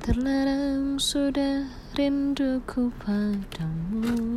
Terlarang sudah rinduku padamu.